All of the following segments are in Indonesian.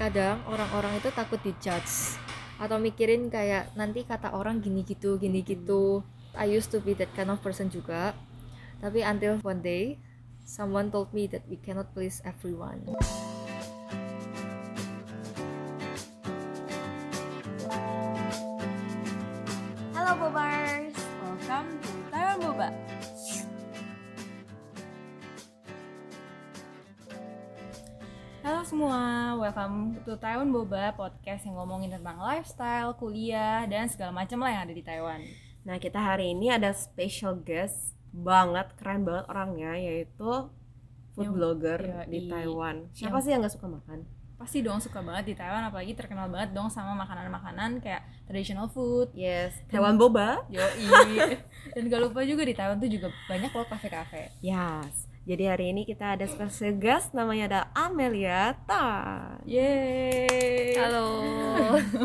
kadang orang-orang itu takut dijudge atau mikirin kayak nanti kata orang gini gitu gini gitu. I used to be that kind of person juga. Tapi until one day someone told me that we cannot please everyone welcome to Taiwan Boba, podcast yang ngomongin tentang lifestyle, kuliah, dan segala macam lah yang ada di Taiwan. Nah, kita hari ini ada special guest banget, keren banget orangnya yaitu food Yang- blogger di Taiwan. Siapa yang- sih yang nggak suka makan? Pasti dong suka banget di Taiwan, apalagi terkenal banget dong sama makanan-makanan kayak traditional food. Yes, Taiwan Boba. Yoi. dan gak lupa juga di Taiwan tuh juga banyak loh kafe-kafe. Yes. Jadi hari ini kita ada special guest namanya ada Amelia Tan. Yeay. halo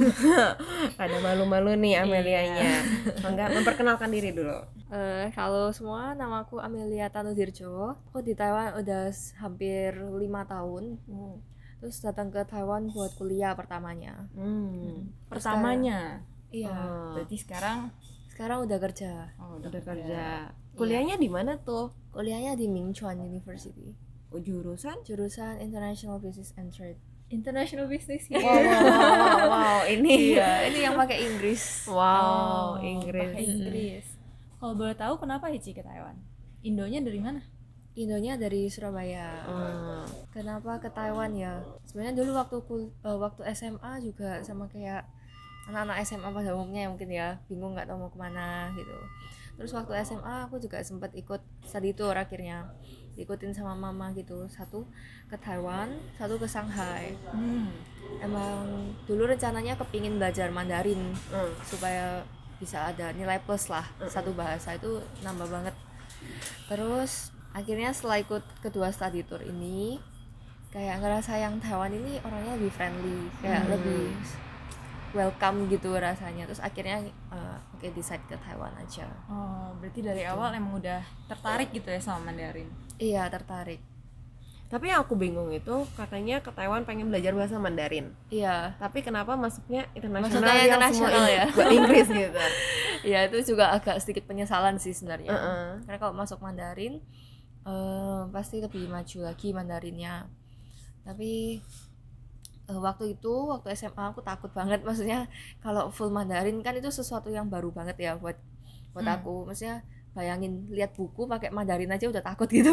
ada malu-malu nih Amelianya. Enggak memperkenalkan diri dulu. Eh, halo semua nama aku Amelia Tanudirjo aku di Taiwan udah hampir lima tahun terus datang ke Taiwan buat kuliah pertamanya Hmm. Pertamanya. iya Oh, Berarti sekarang sekarang udah kerja oh, udah kerja. Kuliahnya di mana tuh? kuliahnya di Mingchuan University Oh, jurusan? jurusan International Business and Trade International business Wow, wow, wow, wow, wow. ini iya ini yang pakai Inggris Wow, Oh, Inggris. pakai Inggris. Kalau boleh tahu kenapa Ici ke Taiwan? Indonya dari mana? Indonya dari Surabaya Hmm. kenapa ke Taiwan ya sebenarnya dulu waktu kul- eh, waktu SMA juga sama kayak anak-anak SMA pada umumnya mungkin ya bingung nggak tahu mau ke mana gitu terus waktu SMA aku juga sempat ikut study tour akhirnya diikutin sama mama gitu satu ke Taiwan satu ke Shanghai Hmm. emang dulu rencananya kepingin belajar Mandarin Hmm. supaya bisa ada nilai plus lah satu bahasa itu nambah banget terus akhirnya setelah ikut kedua study tour ini kayak ngerasa yang Taiwan ini orangnya lebih friendly kayak Hmm. lebih welcome gitu rasanya terus akhirnya eh, oke decide ke Taiwan aja Oh, berarti dari awal emang udah tertarik gitu ya sama Mandarin. iya tertarik Tapi yang aku bingung itu katanya ke Taiwan pengen belajar bahasa Mandarin. iya Tapi kenapa masuknya internasional Maksudnya yang internasional semua ya? Inggris gitu? iya itu juga agak sedikit penyesalan sih sebenarnya Heeh. karena kalau masuk Mandarin eh, pasti lebih maju lagi Mandarinnya tapi eh, waktu itu waktu SMA aku takut banget maksudnya kalau full Mandarin kan itu sesuatu yang baru banget ya buat buat Hmm. aku. Maksudnya bayangin lihat buku pakai Mandarin aja udah takut gitu.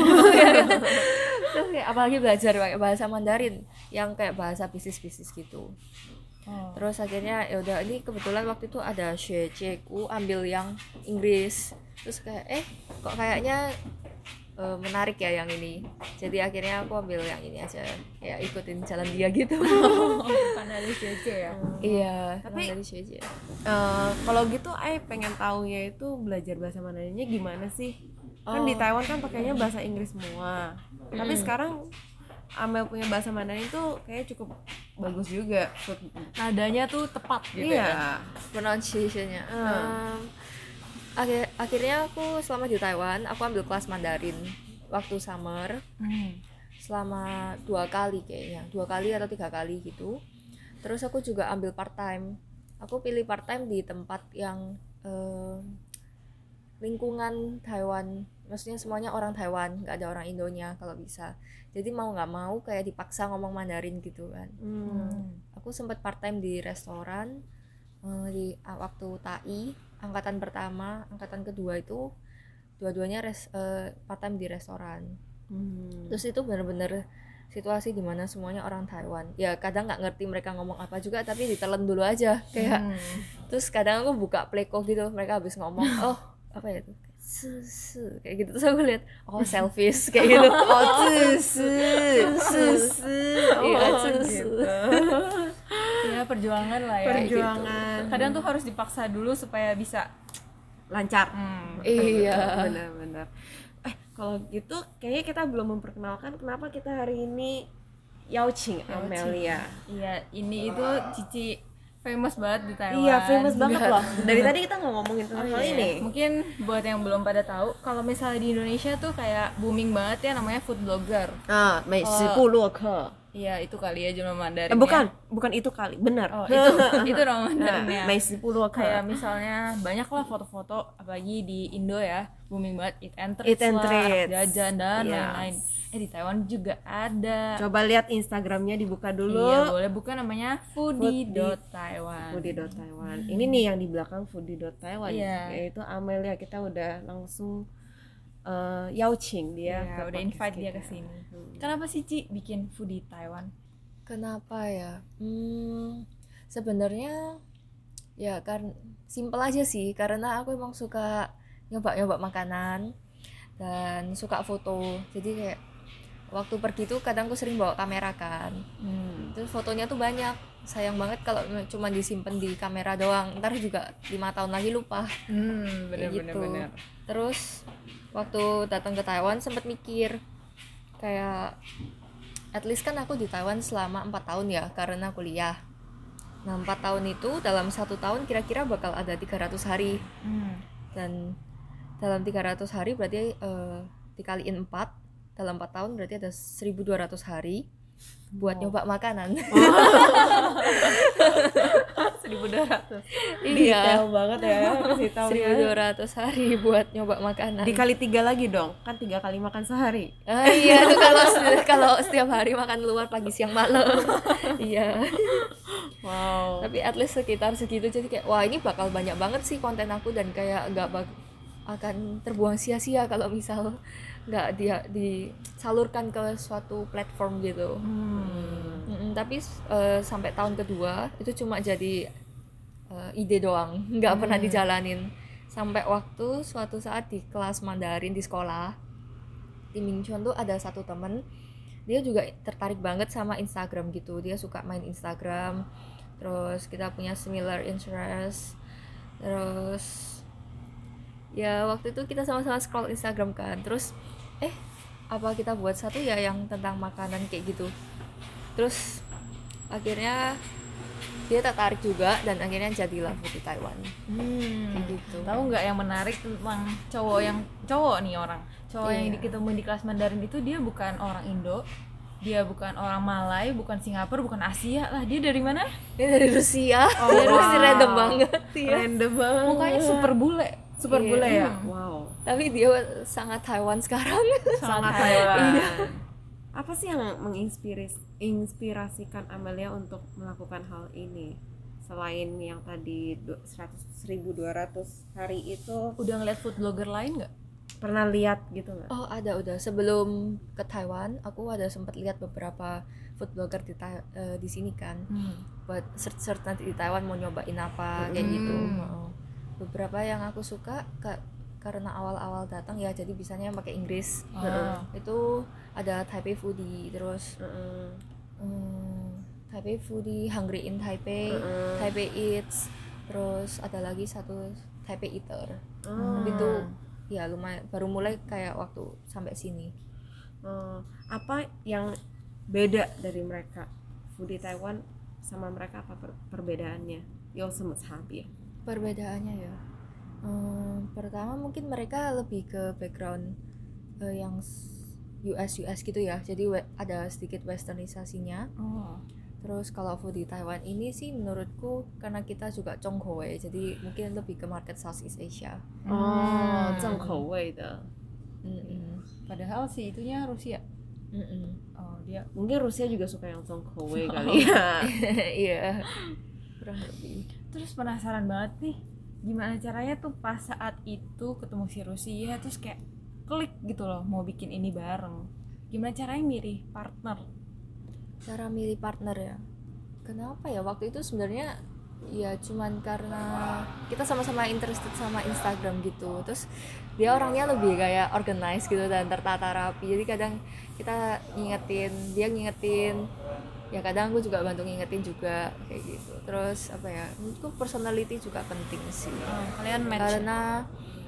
Terus kayak apalagi belajar pakai bahasa Mandarin yang kayak bahasa bisnis-bisnis gitu. Oh. terus akhirnya ya udah ini kebetulan waktu itu ada ku ambil yang Inggris. Terus kayak eh kok kayaknya eh, menarik ya yang ini jadi akhirnya aku ambil yang ini aja ya ikutin jalan dia gitu bukan dari CC ya. iya Tapi- emang dari Shuje. Eh, kalau gitu, Ai pengen tahunya itu belajar bahasa Mandarinnya gimana sih? Kan di Oh. Taiwan kan pakainya bahasa Inggris semua. Tapi sekarang Amel punya bahasa Mandarin tuh kayak cukup bagus juga. Nadanya tuh tepat gitu ya. Iya. pronunciationnya Hmm. Akhir akhirnya aku selama di Taiwan. Aku ambil kelas Mandarin waktu summer. Hmm. selama dua kali kayaknya. Dua kali atau tiga kali gitu. Terus aku juga ambil part time aku pilih part time di tempat yang em, lingkungan Taiwan. Maksudnya semuanya orang Taiwan nggak ada orang Indonya kalau bisa. Jadi mau nggak mau kayak dipaksa ngomong Mandarin gitu kan. Hmm. aku sempat part time di restoran eh, di waktu TAI angkatan pertama angkatan kedua itu dua-duanya res, eh, part time di restoran Hmm. terus itu bener-bener situasi di mana semuanya orang Taiwan ya kadang nggak ngerti mereka ngomong apa juga tapi ditelan dulu aja kayak Hmm. terus kadang aku buka pleko gitu mereka habis ngomong oh apa ya itu se kayak gitu terus aku lihat oh selfish kayak gitu Oh, susu, susu. Iya, Oh, susu gitu. Ya perjuangan lah ya. Perjuangan. Kadang tuh harus dipaksa dulu supaya bisa. lancar. Hmm. iya Benar-benar. Eh, kalau gitu kayaknya kita belum memperkenalkan kenapa kita hari ini Yauching Amelia. Iya, ini itu Cici famous banget di Taiwan. Iya, famous banget Enggak. loh. Dari tadi kita nggak ngomongin tentang hal ini. Mungkin buat yang belum pada tahu, kalau misalnya di Indonesia tuh kayak booming banget ya namanya food blogger. Ah, 美食部落客。 Iya itu kali ya Jumlah Mandarin. Bukan, bukan itu kali, benar. Oh itu, itu Jumlah Mandarinnya. Nah, sepuluh Kayak misalnya banyak lah foto-foto apalagi di Indo ya booming banget eat and it lah, jajan dan lain-lain. Yes. Eh di Taiwan juga ada. Coba lihat Instagramnya dibuka dulu. Iya boleh buka namanya foodie. dot Taiwan. Foodie. dot Taiwan. Hmm. Ini nih yang di belakang foodie. dot Taiwan. Yeah. Yaitu Amelia kita udah langsung eh yauching dia. Iya, ke udah invite dia ke sini. Hmm. Kenapa sih Ci bikin foodie Taiwan? Kenapa ya? Hmm, sebenarnya ya kan simple aja sih karena aku emang suka nyoba-nyoba makanan dan suka foto. Jadi kayak waktu pergi tuh kadang aku sering bawa kamera kan. Hmm. Terus fotonya tuh banyak. Sayang banget kalau cuma disimpan di kamera doang. Ntar juga lima tahun lagi lupa. Hmm, bener Kayak gitu. bener. Terus waktu datang ke Taiwan sempet mikir kayak at least kan aku di Taiwan selama empat tahun ya karena kuliah. Nah empat tahun itu dalam satu tahun kira-kira bakal ada 300 hari Hmm. dan dalam 300 hari berarti eh, dikaliin 4 dalam 4 tahun berarti ada 1200 hari buat Wow. nyoba makanan. 1200. Detail banget ya kasih tahunya. 1200 hari buat nyoba makanan. Dikali tiga lagi dong, kan tiga kali makan sehari. Ah, iya tuh kalau kalau setiap hari makan luar pagi siang malam. iya. Wow. Tapi at least sekitar segitu jadi kayak wah ini bakal banyak banget sih konten aku dan kayak nggak bak- akan terbuang sia-sia kalau misal nggak dia disalurkan ke suatu platform gitu. Hmm. Mm-mm, tapi eh, sampai tahun kedua itu cuma jadi eh, ide doang, nggak pernah Hmm. dijalanin. Sampai waktu suatu saat di kelas Mandarin di sekolah di Mingchuan tuh ada satu temen dia juga tertarik banget sama Instagram gitu. Dia suka main Instagram. Terus kita punya similar interest. Terus ya waktu itu kita sama-sama scroll Instagram kan. Terus eh apa kita buat satu ya yang tentang makanan kayak gitu terus akhirnya dia tertarik juga dan akhirnya jadilah Foodie Taiwan Hmm. Kayak gitu. Tahu nggak yang menarik tentang cowok yang cowok nih orang. Cowok yang Iya. ketemu di kelas Mandarin itu dia bukan orang Indo. Dia bukan orang Malay, bukan Singapura, bukan Asia lah. Dia dari mana? ini dari Rusia Oh, dari Rusia wow. random banget ya Random banget. Mukanya super bule. Super Iya. bule ya. Hmm. Wow. tapi dia sangat Taiwan sekarang Sangat Taiwan. Taiwan. Apa sih yang menginspiris inspirasikan Amelia untuk melakukan hal ini? Selain yang tadi du- 100 1200 hari itu Udah ngeliat food blogger lain nggak? pernah lihat gitu nggak? oh ada udah sebelum ke Taiwan aku ada sempat lihat beberapa food blogger di eh, di sini kan buat search search nanti di Taiwan mau nyobain apa kayak gitu Hmm. Beberapa yang aku suka ka- karena awal-awal datang ya jadi bisanya pakai Inggris Oh. itu ada Taipei Foodie terus Heeh. hmm, Taipei Foodie Hungry in Taipei Heeh. Taipei Eats terus ada lagi satu Taipei Eater Oh. itu ya lumayan baru mulai kayak waktu sampai sini Oh, apa yang beda dari mereka? Foodie Taiwan sama mereka apa per- perbedaannya? Yo sama ya perbedaannya ya. Hmm, pertama mungkin mereka lebih ke background uh, yang US US gitu ya. Jadi ada sedikit westernisasinya. Oh. terus kalau food di Taiwan ini sih menurutku karena kita juga Chonghoe jadi mungkin lebih ke market Southeast Asia. Oh Chonghoe hmm. Mm padahal sih itunya Rusia. Mm -mm. oh dia mungkin Rusia juga suka yang Chonghoe kali ya. Iya. Kurang lebih. Terus penasaran banget nih, gimana caranya tuh pas saat itu ketemu si Rusia terus kayak klik gitu loh mau bikin ini bareng. Gimana caranya milih partner? cara milih partner ya kenapa ya waktu itu sebenarnya ya cuman karena kita sama-sama interested sama Instagram gitu terus dia orangnya lebih kayak organized gitu dan tertata rapi jadi kadang kita ngingetin dia ngingetin ya kadang aku juga bantu ngingetin juga kayak gitu. Terus apa ya menurutku personality juga penting sih. Oh, kalian match. karena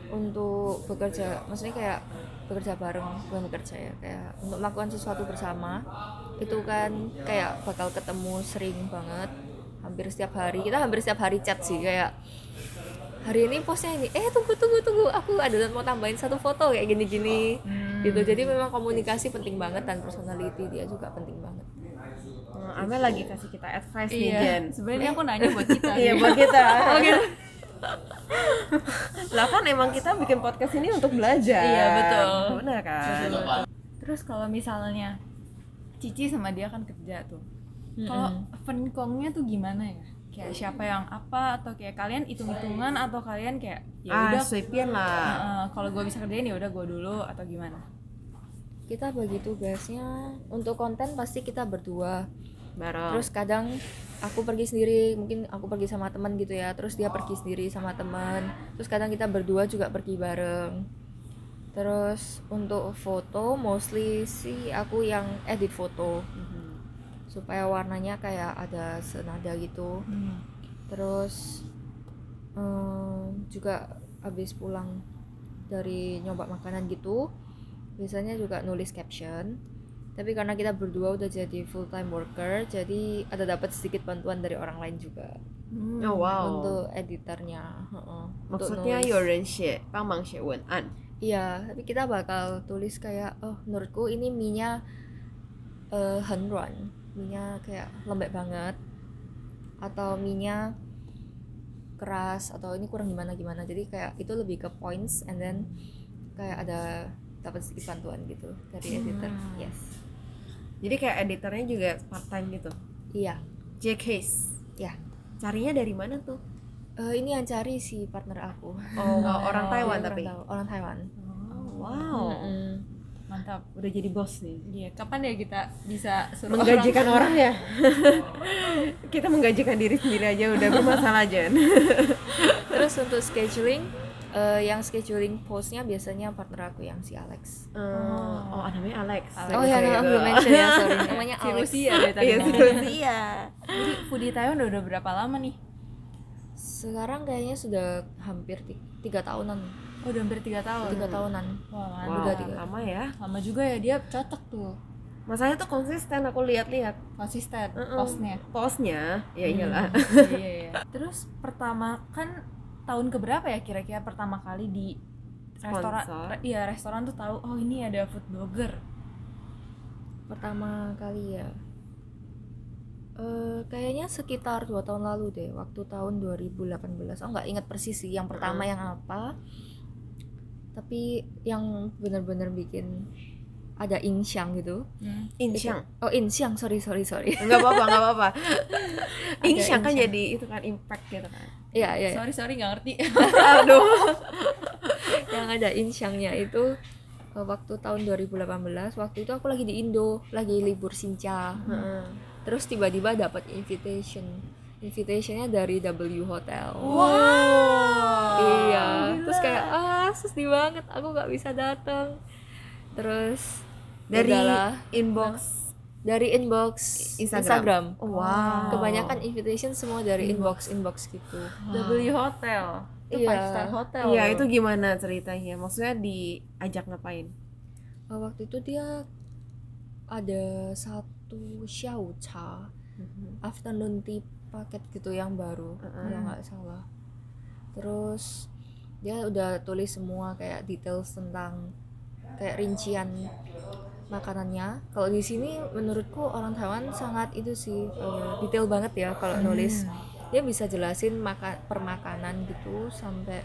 untuk bekerja maksudnya kayak bekerja bareng bukan bekerja ya kayak untuk melakukan sesuatu bersama itu kan kayak bakal ketemu sering banget hampir setiap hari. Kita hampir setiap hari chat sih kayak hari ini postnya ini. Eh tunggu tunggu tunggu. Aku ada mau tambahin satu foto kayak gini gini Hmm. gitu. Jadi memang komunikasi penting banget dan personality dia juga penting banget Hmm, Amel lagi kasih kita advice nih iya. Jen sebenarnya aku nanya buat kita. Iya buat kita. lah kan emang kita bikin podcast ini untuk belajar. Iya, betul. Benar kan? terus kalau misalnya Cici sama dia kan kerja tuh. Kalau fenkongnya tuh gimana ya? Kayak siapa yang apa atau kayak kalian hitung hitungan atau kalian kayak ya ah, udah. sweepin lah. uh, kalau gue bisa kerjain ya udah gue dulu atau gimana? Kita bagi tugasnya untuk konten pasti kita berdua Bareng. terus kadang aku pergi sendiri mungkin aku pergi sama teman gitu ya terus dia pergi sendiri sama teman terus kadang kita berdua juga pergi bareng. Terus untuk foto mostly sih aku yang edit foto. Mhm. supaya warnanya kayak ada senada gitu. Terus em, juga habis pulang dari nyoba makanan gitu biasanya juga nulis caption tapi karena kita berdua udah jadi full time worker jadi ada dapat sedikit bantuan dari orang lain juga. Hmm. oh, wow. Untuk editornya uh-uh. maksudnya Yoren Xie Bang Xie Wen An? Iya tapi kita bakal tulis kayak oh menurutku ini minya uh, eh, henruan minyak kayak lembek banget. Atau minya keras atau ini kurang gimana gimana jadi kayak itu lebih ke points and then kayak ada dapat sedikit bantuan gitu dari hmm. editor. Hmm. yes. Jadi kayak editornya juga part time gitu. iya J case. ya Carinya dari mana tuh? Eh, ini yang cari si partner aku Oh, orang Taiwan Dia tapi. orang, orang Taiwan Oh, wow. Mm-mm. mantap Udah jadi bos nih. iya kapan ya kita bisa suruh Menggajikan orang ya. Kita menggajikan diri sendiri aja udah bermasalah Jen. terus untuk scheduling eh, yang scheduling postnya biasanya partner aku yang si Alex oh, oh namanya Alex. oh ya Gitu. nama belum mention ya sorry namanya si Alex Rusia dari tadi Iya, ngomong. iya. jadi foodie Taiwan udah, udah berapa lama nih sekarang kayaknya sudah hampir ti- tiga tahunan oh udah hampir tiga tahun tiga tahunan wah. Wow, Udah tiga. lama ya. lama juga ya dia cocok tuh Masalahnya tuh konsisten aku lihat-lihat konsisten Mm-mm. postnya postnya. Ya iyalah. iya, iya. terus pertama kan tahun keberapa ya kira-kira pertama kali di restoran? Re- iya restoran tuh tahu oh ini ada food blogger. Pertama kali ya. Eh kayaknya sekitar dua tahun lalu deh waktu tahun 2018 oh nggak ingat persis sih yang pertama yang apa. Tapi yang benar-benar bikin ada insyang gitu. Insyang. oh insyang sorry sorry sorry. Enggak apa-apa, enggak apa-apa. Insyang kan jadi itu kan impact gitu kan. Iya iya iya. sorry sorry nggak ngerti. Aduh. yang ada insyangnya itu eh, waktu tahun 2018 waktu itu aku lagi di Indo lagi libur sinca terus tiba-tiba dapat invitation. Invitationnya dari W Hotel. Wow. iya. Terus kayak ah sedih banget aku nggak bisa datang terus dari udahlah. inbox dari inbox Instagram. Instagram, Wow. kebanyakan invitation semua dari inbox inbox gitu W Hotel itu Iya. five star hotel Iya, itu gimana ceritanya? Maksudnya diajak ngapain? Eh, waktu itu dia ada satu xiao cha afternoon tea paket gitu yang baru Mm-mm. kalau nggak salah terus dia udah tulis semua kayak details tentang kayak rincian makanannya kalau di sini menurutku orang Taiwan sangat itu sih eh, detail banget ya kalau nulis dia bisa jelasin maka permakanan gitu sampai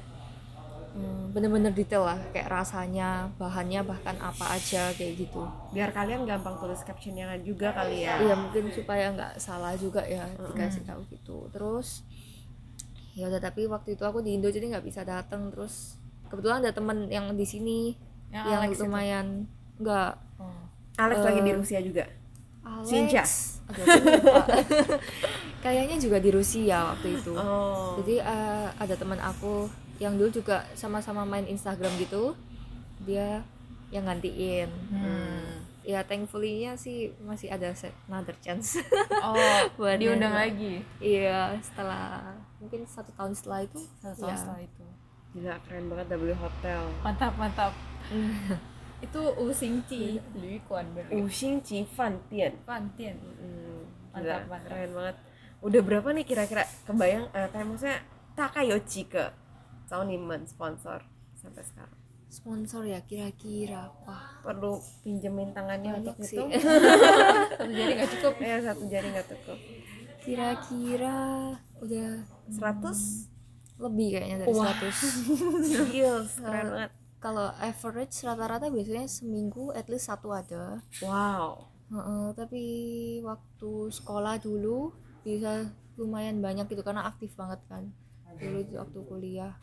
hmm, bener-bener detail lah kayak rasanya bahannya bahkan apa aja kayak gitu Biar kalian gampang tulis captionnya juga kali ya. Iya mungkin supaya nggak salah juga ya dikasih tahu gitu. Terus ya udah tapi waktu itu aku di Indo jadi nggak bisa datang. Terus kebetulan ada temen yang di sini Yang yang, Alex itu? Nggak Oh. Alex lagi di Eh, Rusia juga. Alex. Sinja. Kayaknya juga di Rusia waktu itu. Oh. Jadi eh, ada teman aku yang dulu juga sama-sama main Instagram gitu. Dia yang gantiin. Hmm. Ya thankfully-nya sih masih ada set another chance. oh Buat diundang dia. lagi Iya, setelah mungkin satu tahun setelah itu. satu tahun ya. setelah itu Gila keren banget W Hotel. mantap mantap itu Usingci Lui Kuan berarti Uxing Ji Fan Tian. Fantian Hmm, Mantap, mantap. keren banget. Udah berapa nih kira-kira kebayang eh, kayak maksudnya Takayoshi ke Soniman sponsor sampai sekarang? sponsor ya kira-kira wah perlu pinjemin tangannya Banyak untuk sih. itu satu jari nggak cukup ya satu jari nggak cukup kira-kira udah 100 lebih kayaknya dari Wah. 100 Gils, keren banget kalau average rata-rata biasanya seminggu at least satu ada. Wow. Heeh, tapi waktu sekolah dulu bisa lumayan banyak gitu karena aktif banget kan. Dulu di waktu kuliah.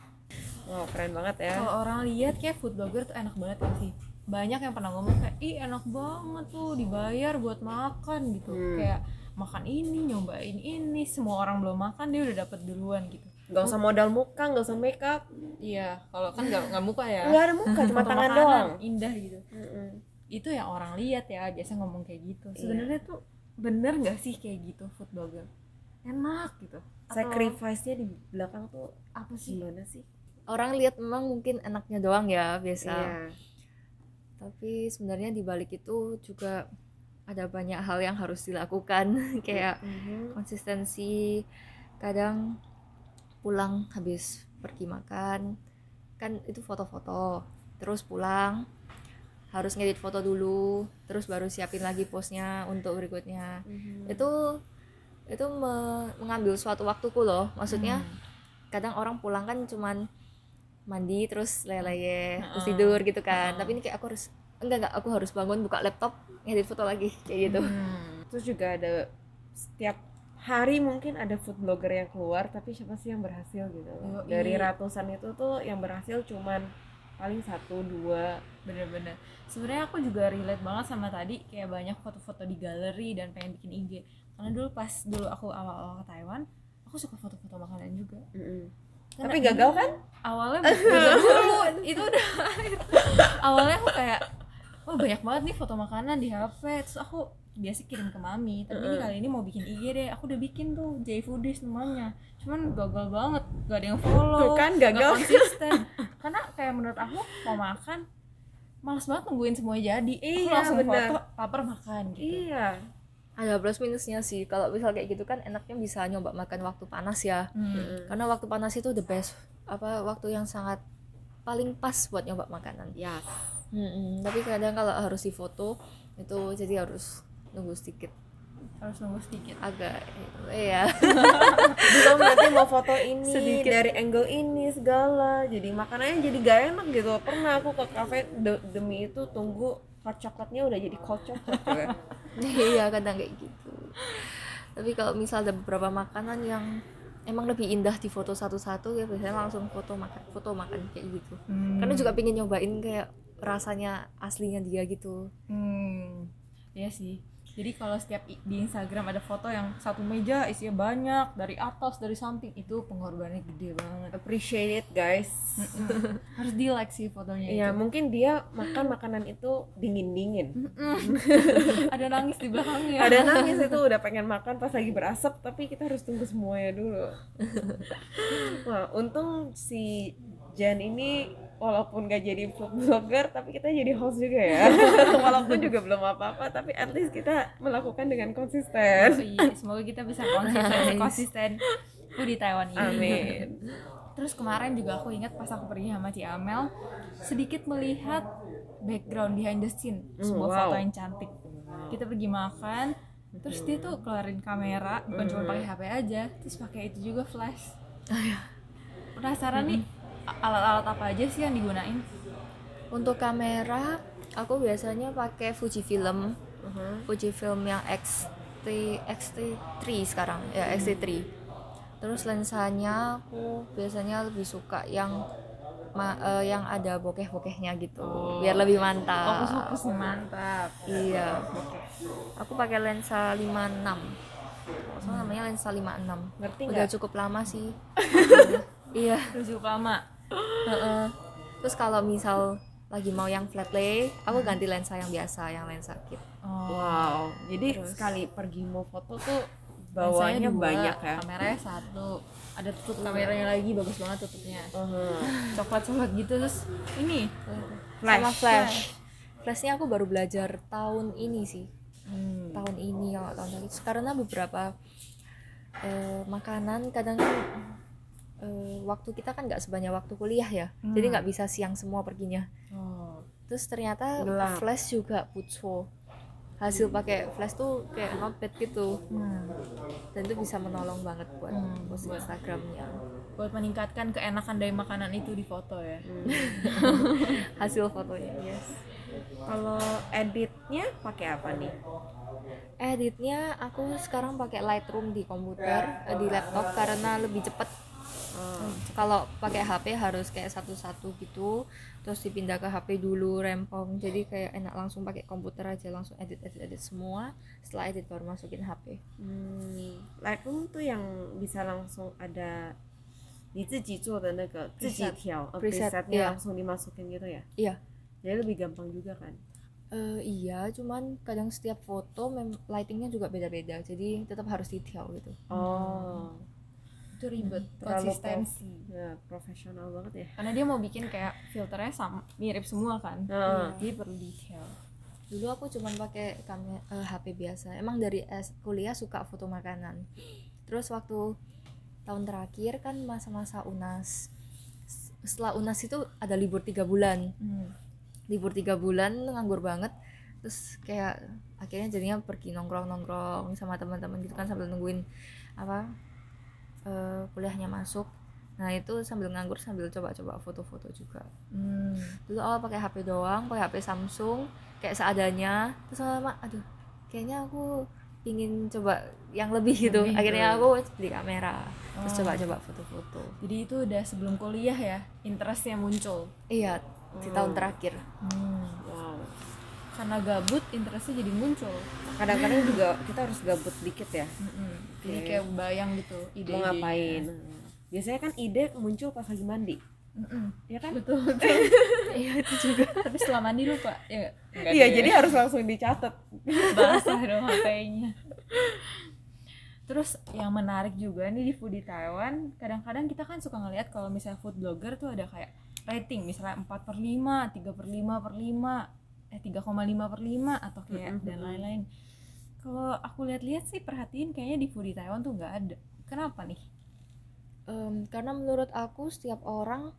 Wow keren banget ya. Kalau orang lihat kayak food blogger tuh enak banget kan sih? Banyak yang pernah ngomong kayak ih enak banget tuh dibayar buat makan gitu. Hmm. kayak makan ini nyobain ini semua orang belum makan dia udah dapet duluan gitu nggak usah modal muka nggak usah make up iya kalau kan nggak nggak muka ya. Nggak ada muka cuma tangan makanan, doang. indah gitu. Mm-mm. itu yang orang lihat ya biasa ngomong kayak gitu. Iya. sebenarnya tuh bener nggak sih kayak gitu food blogger? Enak gitu. Atau sacrifice-nya di belakang tuh apa sih? gimana sih? Orang lihat memang mungkin enaknya doang ya biasa. Iya. tapi sebenarnya di balik itu juga ada banyak hal yang harus dilakukan. Kayak Mhm. konsistensi kadang pulang habis pergi makan kan itu foto-foto terus pulang harus ngedit foto dulu terus baru siapin lagi postnya untuk berikutnya Mhm. itu itu me- mengambil suatu waktuku loh maksudnya Hmm. kadang orang pulang kan cuman mandi terus leleye terus Heeh. tidur gitu kan Heeh. tapi ini kayak aku harus enggak enggak aku harus bangun buka laptop ngedit foto lagi kayak gitu Hmm. terus juga ada setiap hari mungkin ada food blogger yang keluar tapi siapa sih yang berhasil gitu? Loh. Yoi. dari ratusan itu tuh yang berhasil cuman paling satu dua. Bener-bener. Sebenarnya aku juga relate banget sama tadi kayak banyak foto-foto di galeri dan pengen bikin IG karena dulu pas dulu aku awal-awal ke Taiwan aku suka foto-foto makanan juga. Mm-mm. Karena tapi gagal kan? Awalnya dulu. Itu udah awalnya aku kayak oh banyak banget nih foto makanan di HP terus aku biasa kirim ke mami tapi ini kali ini mau bikin IG deh. Aku udah bikin tuh J Foodies namanya. Cuman gagal banget gak ada yang follow Tuh kan, gak gagal. konsisten. Karena kayak menurut aku mau makan males banget nungguin semuanya jadi. Aku Iya, langsung bener. foto lapar makan gitu. Iya. Ada plus minusnya sih. Kalau misal kayak gitu kan enaknya bisa nyoba makan waktu panas ya. Hmm. Mm-mm. karena waktu panas itu the best apa waktu yang sangat paling pas buat nyoba makanan. Yes. Mm-mm, tapi kadang kalau harus difoto itu jadi harus nunggu sedikit. Harus nunggu sedikit. Agak iya. Belum nanti mau foto ini Sedikit. dari angle ini segala. Jadi makanannya jadi gak enak gitu. Pernah aku ke cafe de- demi itu tunggu hot coklatnya udah jadi cold coklat juga. iya kadang kayak gitu. Tapi kalau misal ada beberapa makanan yang emang lebih indah di foto satu-satu ya biasanya langsung foto makan foto makan kayak gitu. Hmm. karena juga pengen nyobain kayak rasanya aslinya dia gitu. Hmm, iya sih. Jadi kalau setiap di Instagram ada foto yang satu meja isinya banyak dari atas dari samping itu pengorbanannya gede banget. appreciate it guys. Harus di like sih fotonya Iya itu. mungkin dia makan makanan itu dingin dingin ada nangis di belakangnya. ada nangis itu udah pengen makan pas lagi berasap tapi kita harus tunggu semuanya dulu wah untung si Jan ini walaupun gak jadi food blogger tapi kita jadi host juga ya walaupun juga belum apa-apa tapi at least kita melakukan dengan konsisten Iya, semoga kita bisa konsisten konsisten aku di Taiwan ini. amin Terus kemarin juga aku ingat pas aku pergi sama Ci Amel sedikit melihat background behind the scene sebuah wow. foto yang cantik. Kita pergi makan, terus dia tuh keluarin kamera bukan cuma pakai HP aja, terus pakai itu juga flash. Penasaran nih a- alat-alat apa aja sih yang digunain? untuk kamera aku biasanya pakai Fujifilm Mhm. Fujifilm yang XT XT3 sekarang ya XT3 terus lensanya aku biasanya lebih suka yang ma- eh, yang ada bokeh-bokehnya gitu Oh. biar lebih mantap Fokus-fokus nih mantap. iya aku pakai lensa 56 Kalau salah namanya lensa 56 ngerti udah nggak cukup lama sih iya Terus cukup lama. Heeh. terus kalau misal lagi mau yang flat lay aku ganti lensa yang biasa yang lensa kit Oh. wow jadi Terus. sekali pergi mau foto tuh Lensanya bawanya dua, banyak ya Kameranya satu. Ada tutup kameranya lagi bagus banget tutupnya. Mhm. Coklat-coklat gitu terus ini Flash. sama flash flashnya aku baru belajar tahun ini sih Hmm. tahun ini kalau tahun lalu karena beberapa eh, makanan kadang eh, waktu kita kan nggak sebanyak waktu kuliah ya. Jadi Hmm. nggak bisa siang semua perginya. Oh. Terus ternyata Gelap. flash juga putso hasil pakai flash tuh kayak not bad gitu. Hmm. dan itu bisa menolong banget buat Hmm, post Instagramnya. buat meningkatkan keenakan dari makanan itu di foto ya. Hasil fotonya yes. Kalau editnya pakai apa nih? editnya aku sekarang pakai Lightroom di komputer eh, di laptop karena lebih cepet Oh. kalau pakai HP harus kayak satu-satu gitu terus dipindah ke HP dulu rempong jadi kayak enak langsung pakai komputer aja langsung edit edit edit semua setelah edit baru masukin HP Hmm, Lightroom tuh yang bisa langsung ada 你自己做的那个自己 Preset. 调呃 Preset, presetnya iya. langsung dimasukin gitu ya iya jadi lebih gampang juga kan Eh, iya cuman kadang setiap foto mem- lightingnya juga beda-beda jadi tetap harus detail gitu oh itu ribet terlalu konsistensi. ya, profesional banget ya. Karena dia mau bikin kayak filternya sama mirip semua kan. Heeh. jadi perlu detail. Dulu aku cuman pakai kamera eh, HP biasa. Emang dari S kuliah suka foto makanan. Terus waktu tahun terakhir kan masa-masa unas. Setelah unas itu ada libur tiga bulan. Hmm. libur tiga bulan nganggur banget. Terus kayak akhirnya jadinya pergi nongkrong nongkrong sama teman-teman gitu kan sambil nungguin apa eh, kuliahnya masuk. Nah itu sambil nganggur sambil coba-coba foto-foto juga. Hmm. dulu awal pakai HP doang pakai HP Samsung kayak seadanya. Terus lama aduh kayaknya aku pingin coba yang lebih gitu. Lebih, akhirnya aku beli kamera terus Oh. coba-coba foto-foto. Jadi itu udah sebelum kuliah ya interestnya muncul. Iya di tahun terakhir. Hmm. wow karena gabut interestnya jadi muncul. Kadang-kadang juga kita harus gabut dikit ya. Mm-mm. jadi Oke. kayak bayang gitu ide mau ngapain? Biasanya kan ide muncul pas lagi mandi. Ya kan? Betul betul. Iya itu juga. Tapi setelah mandi lupa ya iya deh. jadi harus langsung dicatat. Basah dong HP-nya terus yang menarik juga nih di food di Taiwan kadang-kadang kita kan suka ngelihat kalau misalnya food blogger tuh ada kayak rating misalnya 4 per 5, 3 per 5 per 5 eh 3,5 per 5 atau kayak Mm-mm. dan lain-lain kalau aku lihat-lihat sih perhatiin kayaknya di food di Taiwan tuh nggak ada kenapa nih Em, karena menurut aku setiap orang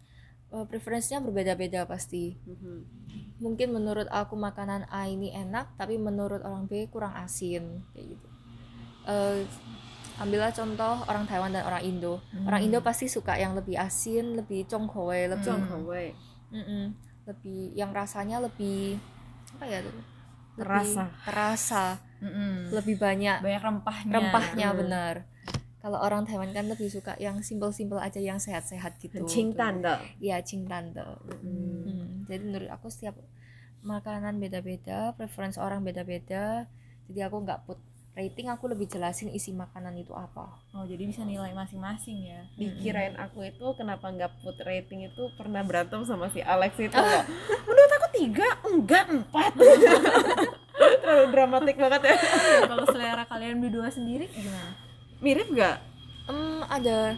eh, preferensinya berbeda-beda pasti Mhm. mungkin menurut aku makanan A ini enak tapi menurut orang B kurang asin kayak gitu Eh, ambillah contoh orang Taiwan dan orang Indo orang Indo pasti suka yang lebih asin lebih congkowe lebih Hewei. Mm-mm. lebih yang rasanya lebih apa ya tuh? Lebih terasa. mm-hmm. lebih banyak banyak rempahnya. rempahnya mm. benar. Kalau orang Taiwan kan lebih suka yang simple-simple aja yang sehat-sehat gitu. Cingtan tuh iya cingtan tuh mm. mm. jadi menurut aku setiap makanan beda-beda preferensi orang beda-beda. Jadi aku nggak put rating, aku lebih jelasin isi makanan itu apa. oh jadi bisa nilai masing-masing ya. Dikirain aku itu kenapa nggak put rating itu pernah berantem sama si Alex itu loh menurut aku tiga enggak empat. Terlalu dramatik banget ya. Ya, kalau selera kalian berdua sendiri gimana? Mirip nggak? Em, ada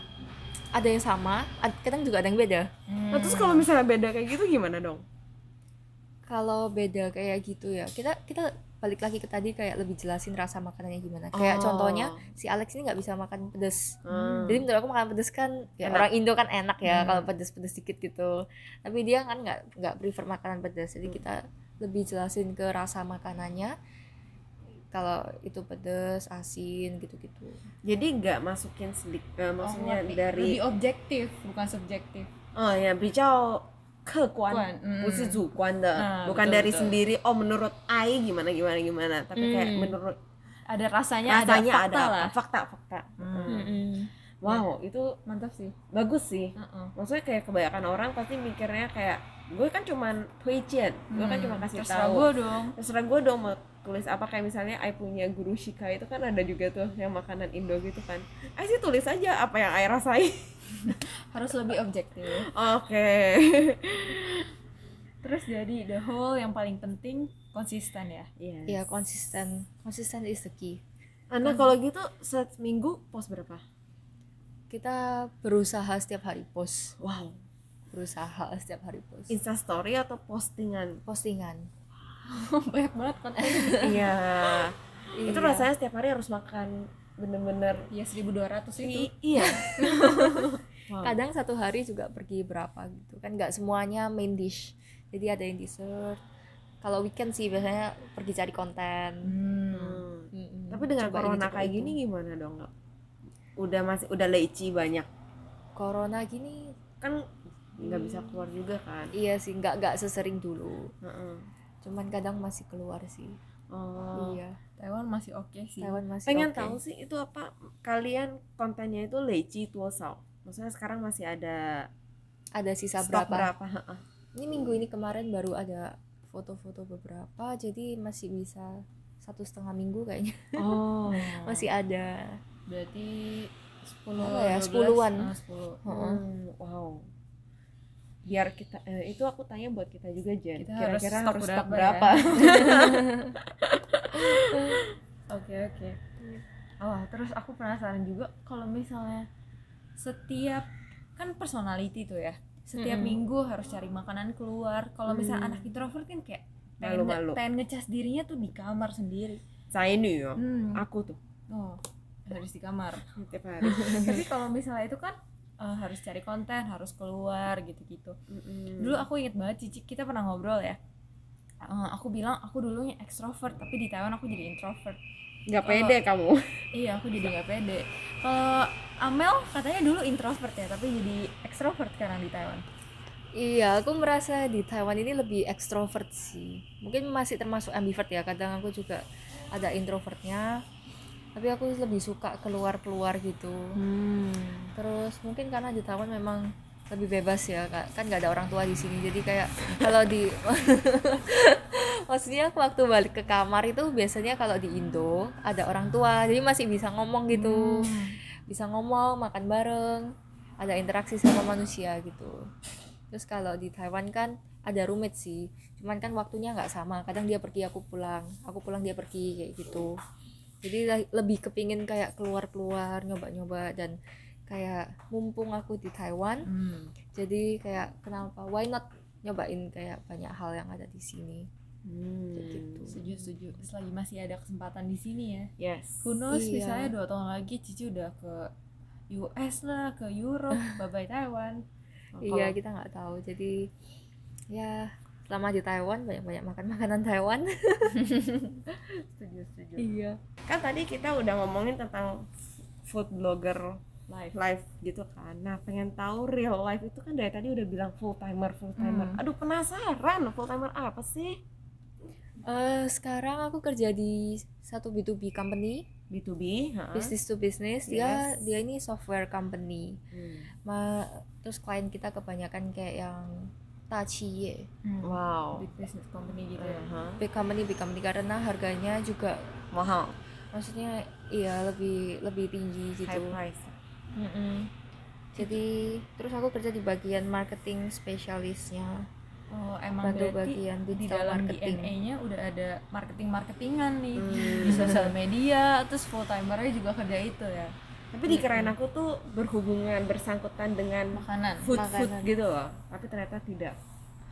ada yang sama, ad- kadang juga ada yang beda. nah, terus kalau misalnya beda kayak gitu gimana dong? Kalau beda kayak gitu ya, kita kita balik lagi ke tadi kayak lebih jelasin rasa makanannya gimana. Kayak Oh. contohnya si Alex ini nggak bisa makan pedas. Hmm. Jadi menurut aku makan pedas kan ya Enak. orang Indo kan enak ya Hmm. kalau pedas-pedas dikit gitu. Tapi dia kan nggak nggak prefer makanan pedas. Jadi Hmm. kita lebih jelasin ke rasa makanannya. Kalau itu pedas, asin gitu-gitu. jadi nggak masukin sedikit maksudnya Oh, dari lebih objektif bukan subjektif oh ya 比较客观观嗯不是主观的 Nah, bukan betul, dari betul. sendiri oh menurut Ai gimana gimana gimana tapi kayak Hmm. menurut ada rasanya, rasanya ada ada, fakta apa? lah fakta fakta Hmm. wow itu mantap sih bagus sih Heeh. maksudnya kayak kebanyakan orang pasti mikirnya kayak gue kan cuman tweet gue kan Hmm, cuma kasih terserah tahu gue dong terserah gue dong mau tulis apa kayak misalnya I punya guru Shika itu kan ada juga tuh yang makanan Indo gitu kan I sih tulis aja apa yang I rasain harus lebih objektif oke terus jadi the whole yang paling penting konsisten ya Yes. Ya konsisten, konsisten is the key. Anda kalau gitu seminggu post berapa Kita berusaha setiap hari post, wow berusaha setiap hari post. Insta story atau postingan Postingan. banyak banget konten iya itu Iya. rasanya setiap hari harus makan bener-bener ya 1200 itu I- iya Wow. kadang satu hari juga pergi berapa gitu kan nggak semuanya main dish jadi ada yang dessert kalau weekend sih biasanya pergi cari konten Hmm. Hmm. Tapi dengan Coba corona kayak itu. gini gimana dong? Udah masih udah leci banyak corona gini kan nggak bisa keluar juga kan? iya sih nggak nggak sesering dulu Heeh. cuman kadang masih keluar sih Oh. iya Taiwan masih oke sih Taiwan masih Pengen oke. tahu sih itu apa kalian kontennya itu leci tuosao. Maksudnya sekarang masih ada ada sisa stok berapa berapa? Heeh. ini minggu ini kemarin baru ada foto-foto beberapa jadi masih bisa satu setengah minggu kayaknya Oh. masih ada berarti 10 Apa ya, 12, sepuluhan. ah, 10 Heeh. Hmm, wow. Biar kita eh, itu aku tanya buat kita juga Jen. Harus Kira-kira stok harus stok berapa berapa? Oke oke. Oh terus aku penasaran juga kalau misalnya setiap kan personality tuh ya. Setiap Mm-mm. minggu harus cari makanan keluar. Kalau misalnya Hmm. anak introvert kan kayak pengen, Malu-malu. pengen ngecas dirinya tuh di kamar sendiri. Saya ini ya. Hmm. Aku tuh Oh harus di kamar. tiap hari. Tapi kalau misalnya itu kan eh, harus cari konten, harus keluar gitu-gitu. Mm-mm. Dulu aku inget banget Cici kita pernah ngobrol ya. Eh, aku bilang aku dulunya ekstrovert tapi di Taiwan aku jadi introvert. nggak pede kamu. Iya, aku jadi nggak pede. Kalau Amel katanya dulu introvert ya, tapi jadi ekstrovert sekarang di Taiwan. Iya, aku merasa di Taiwan ini lebih ekstrovert sih. Mungkin masih termasuk ambivert ya. Kadang aku juga ada introvertnya. Tapi aku lebih suka keluar-keluar gitu. Hmm. Terus mungkin karena di Taiwan memang lebih bebas ya, Kak. kan nggak ada orang tua di sini. Jadi kayak kalau di maksudnya aku waktu balik ke kamar itu biasanya kalau di Indo ada orang tua, jadi masih bisa ngomong gitu. Bisa ngomong, makan bareng, ada interaksi sama manusia gitu. Terus kalau di Taiwan kan ada roommate sih, cuman kan waktunya nggak sama. Kadang dia pergi, aku pulang, aku pulang dia pergi kayak gitu. Jadi le- lebih kepingin kayak keluar-keluar, nyoba-nyoba dan kayak mumpung aku di Taiwan, Hmm. jadi kayak kenapa why not nyobain kayak banyak hal yang ada di sini. Hmm. Kayak gitu. Setuju, setuju. Selagi masih ada kesempatan di sini ya. Yes. Who knows, Iya. misalnya dua tahun lagi Cici udah ke US lah, ke Europe, bye-bye Taiwan. Iya, kita nggak tahu. Jadi ya selama di Taiwan banyak-banyak makan makanan Taiwan. Setuju, setuju. iya. Kan tadi kita udah ngomongin tentang food blogger Live. live gitu kan. Nah, pengen tahu real life itu kan dari tadi udah bilang full timer, full timer. Hmm. Aduh, penasaran full timer apa sih? Eh, sekarang aku kerja di satu B2B company, B2B, heeh. business to business. Dia Yes. dia ini software company. Hmm. Ma, terus klien kita kebanyakan kayak yang Tachi, Hmm. Wow. Big business company gitu ya. Big company, big company karena harganya juga Mahal, maksudnya iya lebih lebih tinggi gitu. high price. Mm-mm. Jadi terus aku kerja di bagian marketing spesialisnya. Oh, emang Bantu berarti bagian di digital dalam marketing. DNA-nya udah ada marketing-marketing-marketingan nih Hmm. di sosial media, terus full timernya juga kerja itu ya. Tapi di keren aku tuh berhubungan bersangkutan dengan Makanan. food food Makanan. gitu loh. Tapi ternyata tidak.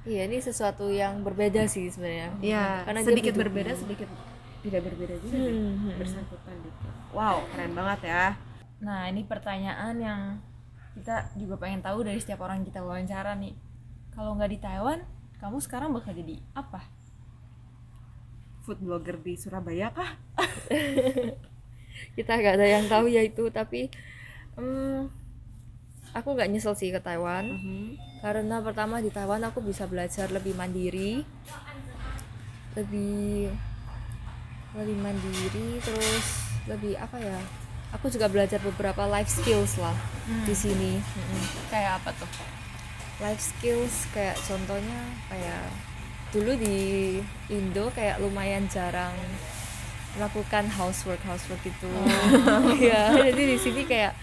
Iya ini sesuatu yang berbeda sih sebenarnya. Iya, Karena sedikit B2B. berbeda, sedikit tidak berbeda juga deh. Hmm, hmm. Bersangkutan gitu. Wow, keren banget ya. Nah, ini pertanyaan yang kita juga pengen tahu dari setiap orang kita wawancara nih. Kalau nggak di Taiwan, kamu sekarang bakal jadi apa? Food blogger di Surabaya kah? Kita nggak ada yang tahu ya itu tapi hmm, aku nggak nyesel sih ke Taiwan karena pertama di Taiwan aku bisa belajar lebih mandiri, lebih lebih mandiri terus lebih apa ya? Aku juga belajar beberapa life skills lah di sini. Mm-mm. Kayak apa tuh? life skills kayak contohnya kayak dulu di Indo kayak lumayan jarang melakukan housework housework gitu ya jadi di sini kayak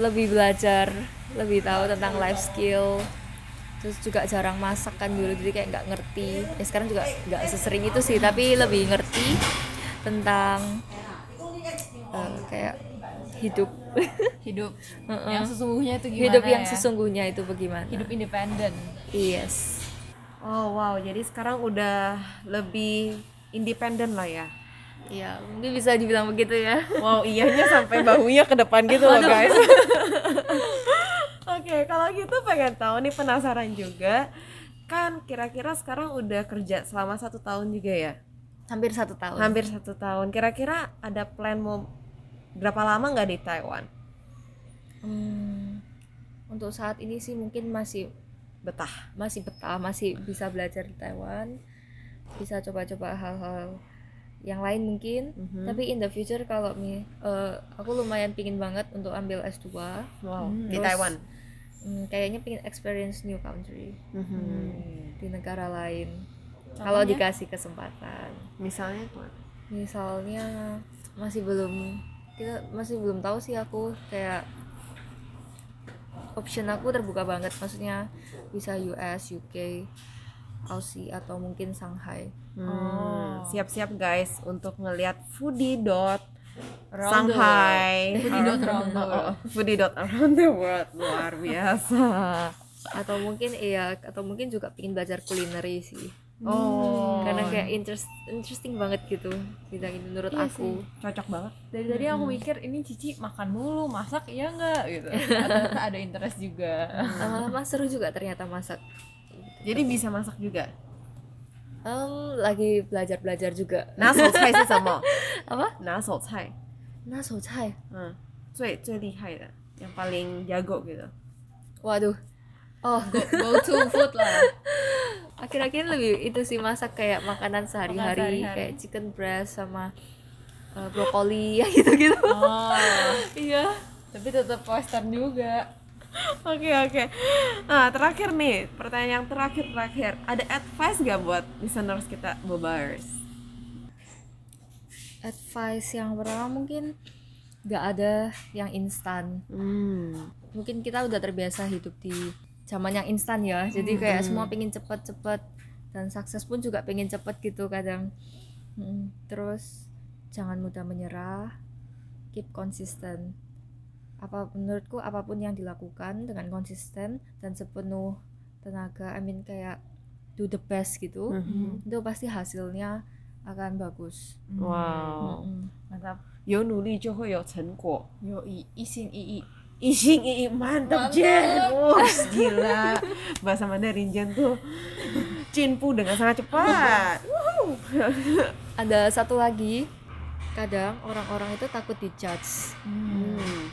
lebih belajar lebih tahu tentang life skill terus juga jarang masak kan dulu jadi kayak nggak ngerti ya sekarang juga nggak sesering itu sih tapi lebih ngerti tentang eh, kayak hidup Hidup Heeh. yang sesungguhnya itu gimana hidup yang ya? sesungguhnya itu bagaimana Hidup independen. yes Oh wow, jadi sekarang udah lebih independen lah ya. Iya, mungkin bisa dibilang begitu ya. Wow, iyanya sampai bahunya ke depan gitu loh guys. Oke, kalau gitu pengen tahu nih penasaran juga. Kan kira-kira sekarang udah kerja selama satu tahun juga ya? hampir satu tahun Hampir satu tahun. Kira-kira ada plan mau berapa lama nggak di Taiwan? Hmm, untuk saat ini sih mungkin masih Betah. masih betah masih bisa belajar di Taiwan bisa coba-coba hal-hal yang lain mungkin. Mhm. tapi in the future kalau mi eh, aku lumayan pingin banget untuk ambil S2 Wow, Hmm, di Taiwan. Hmm, kayaknya pingin experience new country. Mhm. di negara lain. Kalau dikasih kesempatan. Misalnya misalnya masih belum kita masih belum tahu sih aku kayak option aku terbuka banget. Maksudnya bisa US UK Aussie atau mungkin Shanghai Hmm, Oh. Siap-siap guys untuk ngelihat foodie dot Shanghai. Foodie dot around the Oh, world. foodie dot around the world luar biasa. atau mungkin iya atau mungkin juga pingin belajar kulineri sih Oh, karena kayak interest interesting banget gitu bidang ini menurut Iya aku cocok banget. dari tadi aku mikir ini Cici makan mulu masak iya nggak gitu ternyata ada interest juga lama-lama seru juga ternyata masak Jadi bisa masak juga. Em, lagi belajar belajar juga 拿手菜是什么？ apa 拿手菜， naso chai 嗯，最最厉害的，yang paling jago gitu. waduh oh go, go to food lah akhir-akhir lebih itu sih masak kayak makanan sehari-hari sehari-hari. kayak chicken breast sama eh, brokoli ya gitu-gitu oh iya tapi tetap western juga Oke oke. Nah terakhir nih pertanyaan yang terakhir terakhir. Ada advice gak buat listeners kita bobars? advice yang pertama mungkin nggak ada yang instan Hmm. mungkin kita udah terbiasa hidup di zaman yang instan ya jadi kayak semua pengen cepet-cepet dan sukses pun juga pengen cepet gitu kadang Mm, terus jangan mudah menyerah keep konsisten apa menurutku apapun yang dilakukan dengan konsisten dan sepenuh tenaga I mean kayak do the best gitu Mhm. itu pasti hasilnya akan bagus Wow. Mm-mm. mantap 有努力就会有成果。 yo i isin i i 一心一意mantap Mantap. Jen Wah gila Bahasa Mandarin Jen tuh Cinpu dengan sangat cepat ada satu lagi kadang orang-orang itu takut dijudge hmm.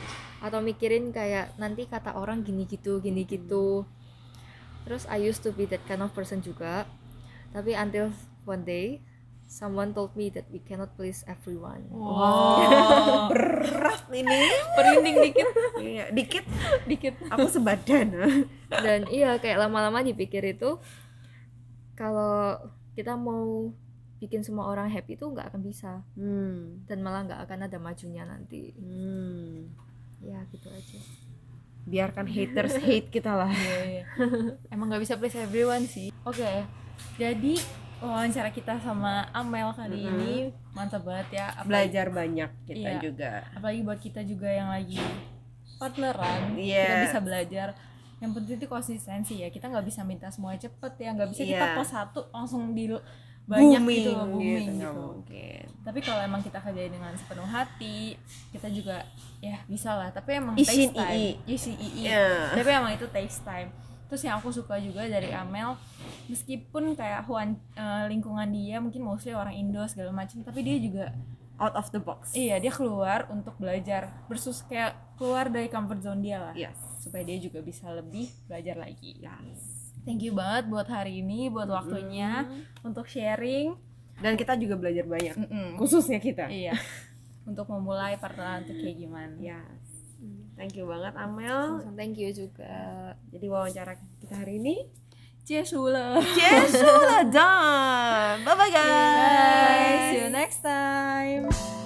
atau mikirin kayak nanti kata orang gini gitu gini gitu. Terus I used to be that kind of person juga. Tapi until one day someone told me that we cannot please everyone. Wow. Berat ini. Perinding dikit. Iya, Dikit. Dikit. Aku sebadan. Dan iya kayak lama-lama dipikir itu kalau kita mau bikin semua orang happy itu nggak akan bisa. Hmm. dan malah nggak akan ada majunya nanti. Hmm. Ya gitu aja Biarkan haters hate kita lah Iya, iya. emang nggak bisa please everyone sih oke jadi wawancara kita sama Amel kali Mhm. ini mantap banget ya apalagi, Belajar banyak kita Iya. juga apalagi buat kita juga yang lagi partneran kita Iya. bisa belajar yang penting itu konsistensi ya kita nggak bisa minta semuanya cepet ya nggak bisa kita Iya. post satu langsung di banyak booming. gitu loh, booming gitu, gitu, mungkin. Tapi kalau emang kita kerjain dengan sepenuh hati kita juga ya bisa lah. Tapi emang Isin takes time. Ii. Isin ii. Iya. tapi emang itu takes time. Terus yang aku suka juga dari Amel meskipun kayak Huan eh, lingkungan dia mungkin mostly orang Indo segala macam tapi dia juga out of the box. Iya dia keluar untuk belajar bersus kayak keluar dari comfort zone dia lah. Yes. Supaya dia juga bisa lebih belajar lagi. Yes thank you banget buat hari ini buat waktunya mm. untuk sharing. Dan kita juga belajar banyak mm -mm. khususnya kita. Iya. Untuk memulai pertemuan itu kayak gimana. Ya yes. thank you banget Amel. Thank you juga. Jadi wawancara kita hari ini. Jesula Jesula done. Bye bye guys see you next time.